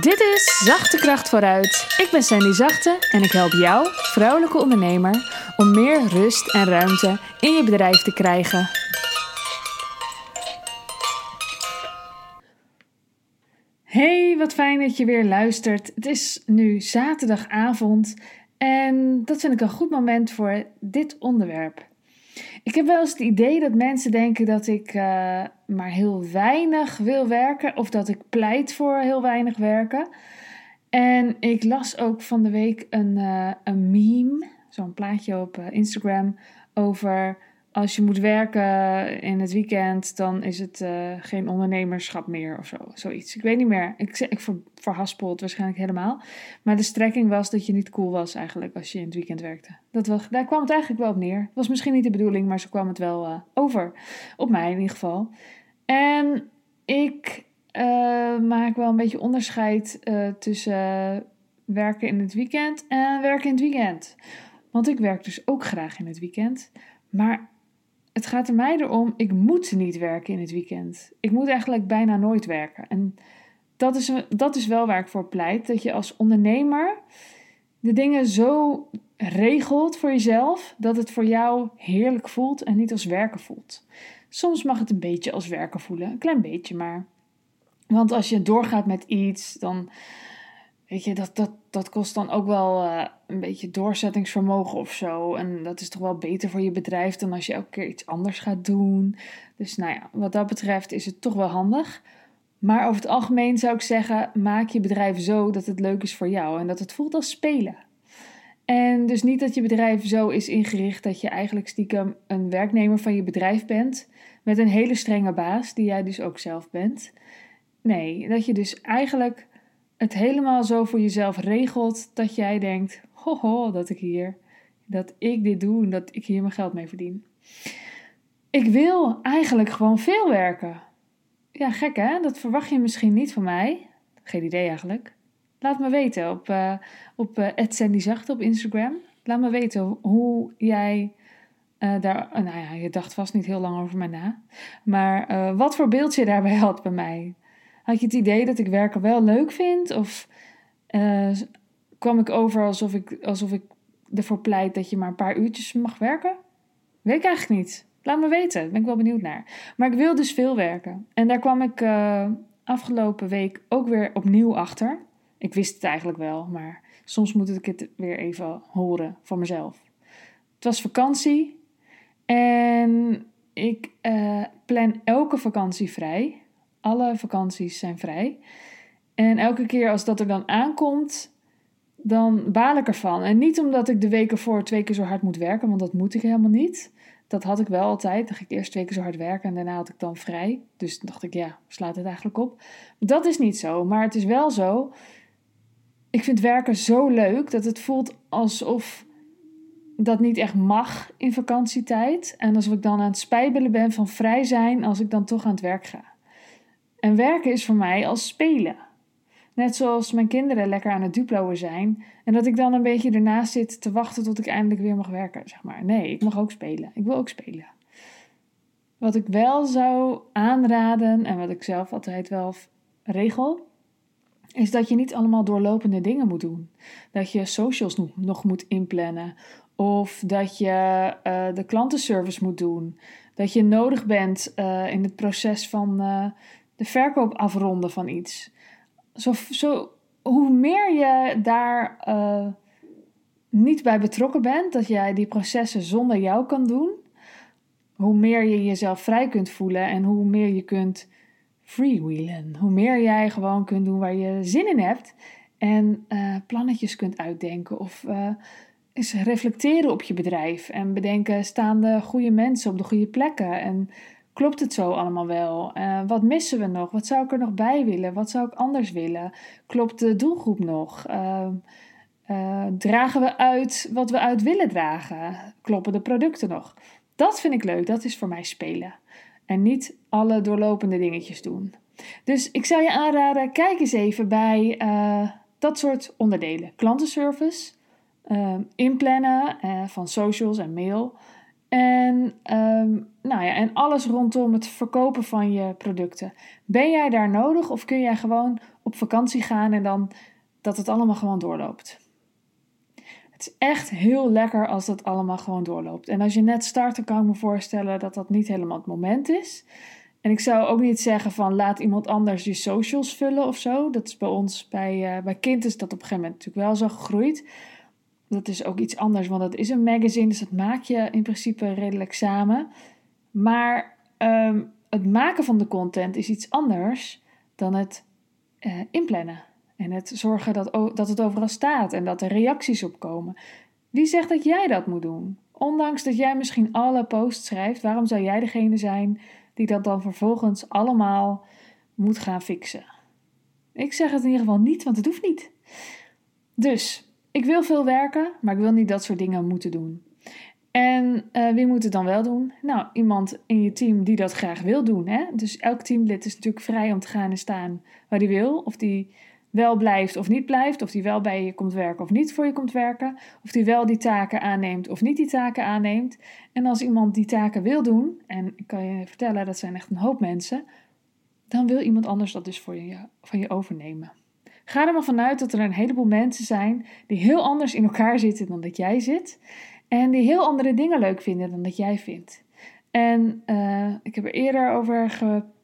Dit is Zachte Kracht vooruit. Ik ben Sandy Zachte en ik help jou, vrouwelijke ondernemer, om meer rust en ruimte in je bedrijf te krijgen. Hey, wat fijn dat je weer luistert. Het is nu zaterdagavond en dat vind ik een goed moment voor dit onderwerp. Ik heb wel eens het idee dat mensen denken dat ik uh, maar heel weinig wil werken of dat ik pleit voor heel weinig werken. En ik las ook van de week een, uh, een meme, zo'n plaatje op uh, Instagram, over als je moet werken in het weekend, dan is het uh, geen ondernemerschap meer of zo. Zoiets. Ik weet niet meer. Ik, ik ver, verhaspel het waarschijnlijk helemaal. Maar de strekking was dat je niet cool was eigenlijk als je in het weekend werkte. Dat daar kwam het eigenlijk wel op neer. Het was misschien niet de bedoeling, maar zo kwam het wel uh, over. Op mij in ieder geval. En ik uh, maak wel een beetje onderscheid tussen werken in het weekend en werken in het weekend. Want ik werk dus ook graag in het weekend. Maar het gaat er mij erom, ik moet niet werken in het weekend. Ik moet eigenlijk bijna nooit werken. En dat is, dat is wel waar ik voor pleit. Dat je als ondernemer de dingen zo regelt voor jezelf dat het voor jou heerlijk voelt en niet als werken voelt. Soms mag het een beetje als werken voelen, een klein beetje maar. Want als je doorgaat met iets, dan Weet je, dat, dat, dat kost dan ook wel uh, een beetje doorzettingsvermogen of zo. En dat is toch wel beter voor je bedrijf dan als je elke keer iets anders gaat doen. Dus nou ja, wat dat betreft is het toch wel handig. Maar over het algemeen zou ik zeggen: maak je bedrijf zo dat het leuk is voor jou en dat het voelt als spelen. En dus niet dat je bedrijf zo is ingericht dat je eigenlijk stiekem een werknemer van je bedrijf bent. Met een hele strenge baas, die jij dus ook zelf bent. Nee, dat je dus eigenlijk het helemaal zo voor jezelf regelt dat jij denkt: ho, dat ik hier, dat ik dit doe en dat ik hier mijn geld mee verdien. Ik wil eigenlijk gewoon veel werken. Ja, gek hè? Dat verwacht je misschien niet van mij. Geen idee eigenlijk. Laat me weten op, uh, op uh, op Instagram. Laat me weten hoe jij uh, daar. nou ja, je dacht vast niet heel lang over mij na. Maar wat voor beeld je daarbij had bij mij. Had je het idee dat ik werken wel leuk vind? Of uh, kwam ik over alsof ik, alsof ik ervoor pleit dat je maar een paar uurtjes mag werken? Weet ik eigenlijk niet. Laat me weten, daar ben ik wel benieuwd naar. Maar ik wil dus veel werken. En daar kwam ik uh, afgelopen week ook weer opnieuw achter. Ik wist het eigenlijk wel, maar soms moet ik het weer even horen van mezelf. Het was vakantie en ik uh, plan elke vakantie vrij. Alle vakanties zijn vrij. En elke keer als dat er dan aankomt, dan baal ik ervan. En niet omdat ik de weken voor twee keer zo hard moet werken, want dat moet ik helemaal niet. Dat had ik wel altijd. Dan ging ik eerst twee keer zo hard werken en daarna had ik dan vrij. Dus dacht ik, ja, slaat het eigenlijk op. Dat is niet zo, maar het is wel zo. Ik vind werken zo leuk dat het voelt alsof dat niet echt mag in vakantietijd. En alsof ik dan aan het spijbelen ben van vrij zijn als ik dan toch aan het werk ga. En werken is voor mij als spelen. Net zoals mijn kinderen lekker aan het duploen zijn. En dat ik dan een beetje ernaast zit te wachten tot ik eindelijk weer mag werken, zeg maar. Nee, ik mag ook spelen. Ik wil ook spelen. Wat ik wel zou aanraden en wat ik zelf altijd wel regel, is dat je niet allemaal doorlopende dingen moet doen. Dat je socials nog moet inplannen. Of dat je uh, de klantenservice moet doen. Dat je nodig bent uh, in het proces van uh, de verkoop afronden van iets. Zo, zo, hoe meer je daar uh, niet bij betrokken bent, dat jij die processen zonder jou kan doen, hoe meer je jezelf vrij kunt voelen en hoe meer je kunt freewheelen. Hoe meer jij gewoon kunt doen waar je zin in hebt en uh, plannetjes kunt uitdenken of uh, eens reflecteren op je bedrijf en bedenken: staan de goede mensen op de goede plekken? En Klopt het zo allemaal wel? Uh, wat missen we nog? Wat zou ik er nog bij willen? Wat zou ik anders willen? Klopt de doelgroep nog? Uh, uh, dragen we uit wat we uit willen dragen? Kloppen de producten nog? Dat vind ik leuk. Dat is voor mij spelen. En niet alle doorlopende dingetjes doen. Dus ik zou je aanraden, kijk eens even bij dat soort onderdelen. Klantenservice, inplannen van socials en mail. En um, nou ja, en alles rondom het verkopen van je producten. Ben jij daar nodig of kun jij gewoon op vakantie gaan en dan dat het allemaal gewoon doorloopt? Het is echt heel lekker als dat allemaal gewoon doorloopt. En als je net start, dan kan ik me voorstellen dat dat niet helemaal het moment is. En ik zou ook niet zeggen van laat iemand anders je socials vullen of zo. Dat is bij ons, bij, uh, bij kind is dat op een gegeven moment natuurlijk wel zo gegroeid. Dat is ook iets anders, want dat is een magazine, dus dat maak je in principe redelijk samen. Maar ehm, het maken van de content is iets anders dan het uh, inplannen. En het zorgen dat, dat het overal staat en dat er reacties op komen. Wie zegt dat jij dat moet doen? Ondanks dat jij misschien alle posts schrijft, waarom zou jij degene zijn die dat dan vervolgens allemaal moet gaan fixen? Ik zeg het in ieder geval niet, want het hoeft niet. Dus, ik wil veel werken, maar ik wil niet dat soort dingen moeten doen. En uh, wie moet het dan wel doen? Nou, iemand in je team die dat graag wil doen. Hè? Dus elk teamlid is natuurlijk vrij om te gaan en staan waar hij wil. Of die wel blijft of niet blijft. Of die wel bij je komt werken of niet voor je komt werken. Of die wel die taken aanneemt of niet die taken aanneemt. En als iemand die taken wil doen, en ik kan je vertellen, dat zijn echt een hoop mensen. Dan wil iemand anders dat dus voor je, van je overnemen. Ga er maar vanuit dat er een heleboel mensen zijn die heel anders in elkaar zitten dan dat jij zit. En die heel andere dingen leuk vinden dan dat jij vindt. En uh, ik heb er eerder over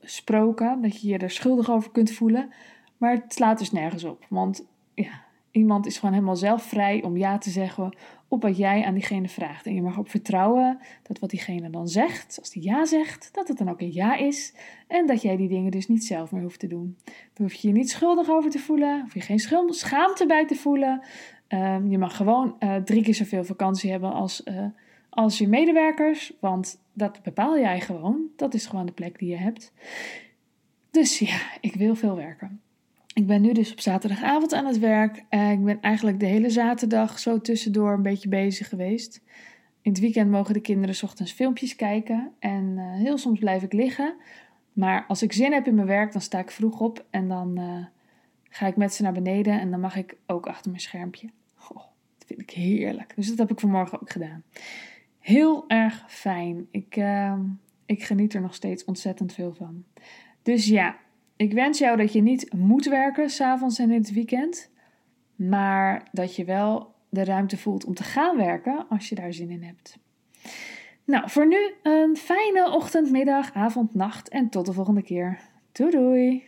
gesproken dat je je er schuldig over kunt voelen. Maar het slaat dus nergens op. Want ja, iemand is gewoon helemaal zelf vrij om ja te zeggen op wat jij aan diegene vraagt. En je mag op vertrouwen dat wat diegene dan zegt, als die ja zegt, dat het dan ook een ja is. En dat jij die dingen dus niet zelf meer hoeft te doen. Daar hoef je je niet schuldig over te voelen, hoef je geen schaamte bij te voelen. Um, je mag gewoon uh, drie keer zoveel vakantie hebben als, uh, als je medewerkers, want dat bepaal jij gewoon. Dat is gewoon de plek die je hebt. Dus ja, ik wil veel werken. Ik ben nu dus op zaterdagavond aan het werk. Uh, ik ben eigenlijk de hele zaterdag zo tussendoor een beetje bezig geweest. In het weekend mogen de kinderen ochtends filmpjes kijken en heel soms blijf ik liggen. Maar als ik zin heb in mijn werk, dan sta ik vroeg op en dan ga ik met ze naar beneden en dan mag ik ook achter mijn schermpje. Goh, dat vind ik heerlijk. Dus dat heb ik vanmorgen ook gedaan. Heel erg fijn. Ik, uh, ik geniet er nog steeds ontzettend veel van. Dus ja, ik wens jou dat je niet moet werken s'avonds en in het weekend. Maar dat je wel de ruimte voelt om te gaan werken als je daar zin in hebt. Nou, voor nu een fijne ochtend, middag, avond, nacht en tot de volgende keer. Doei doei!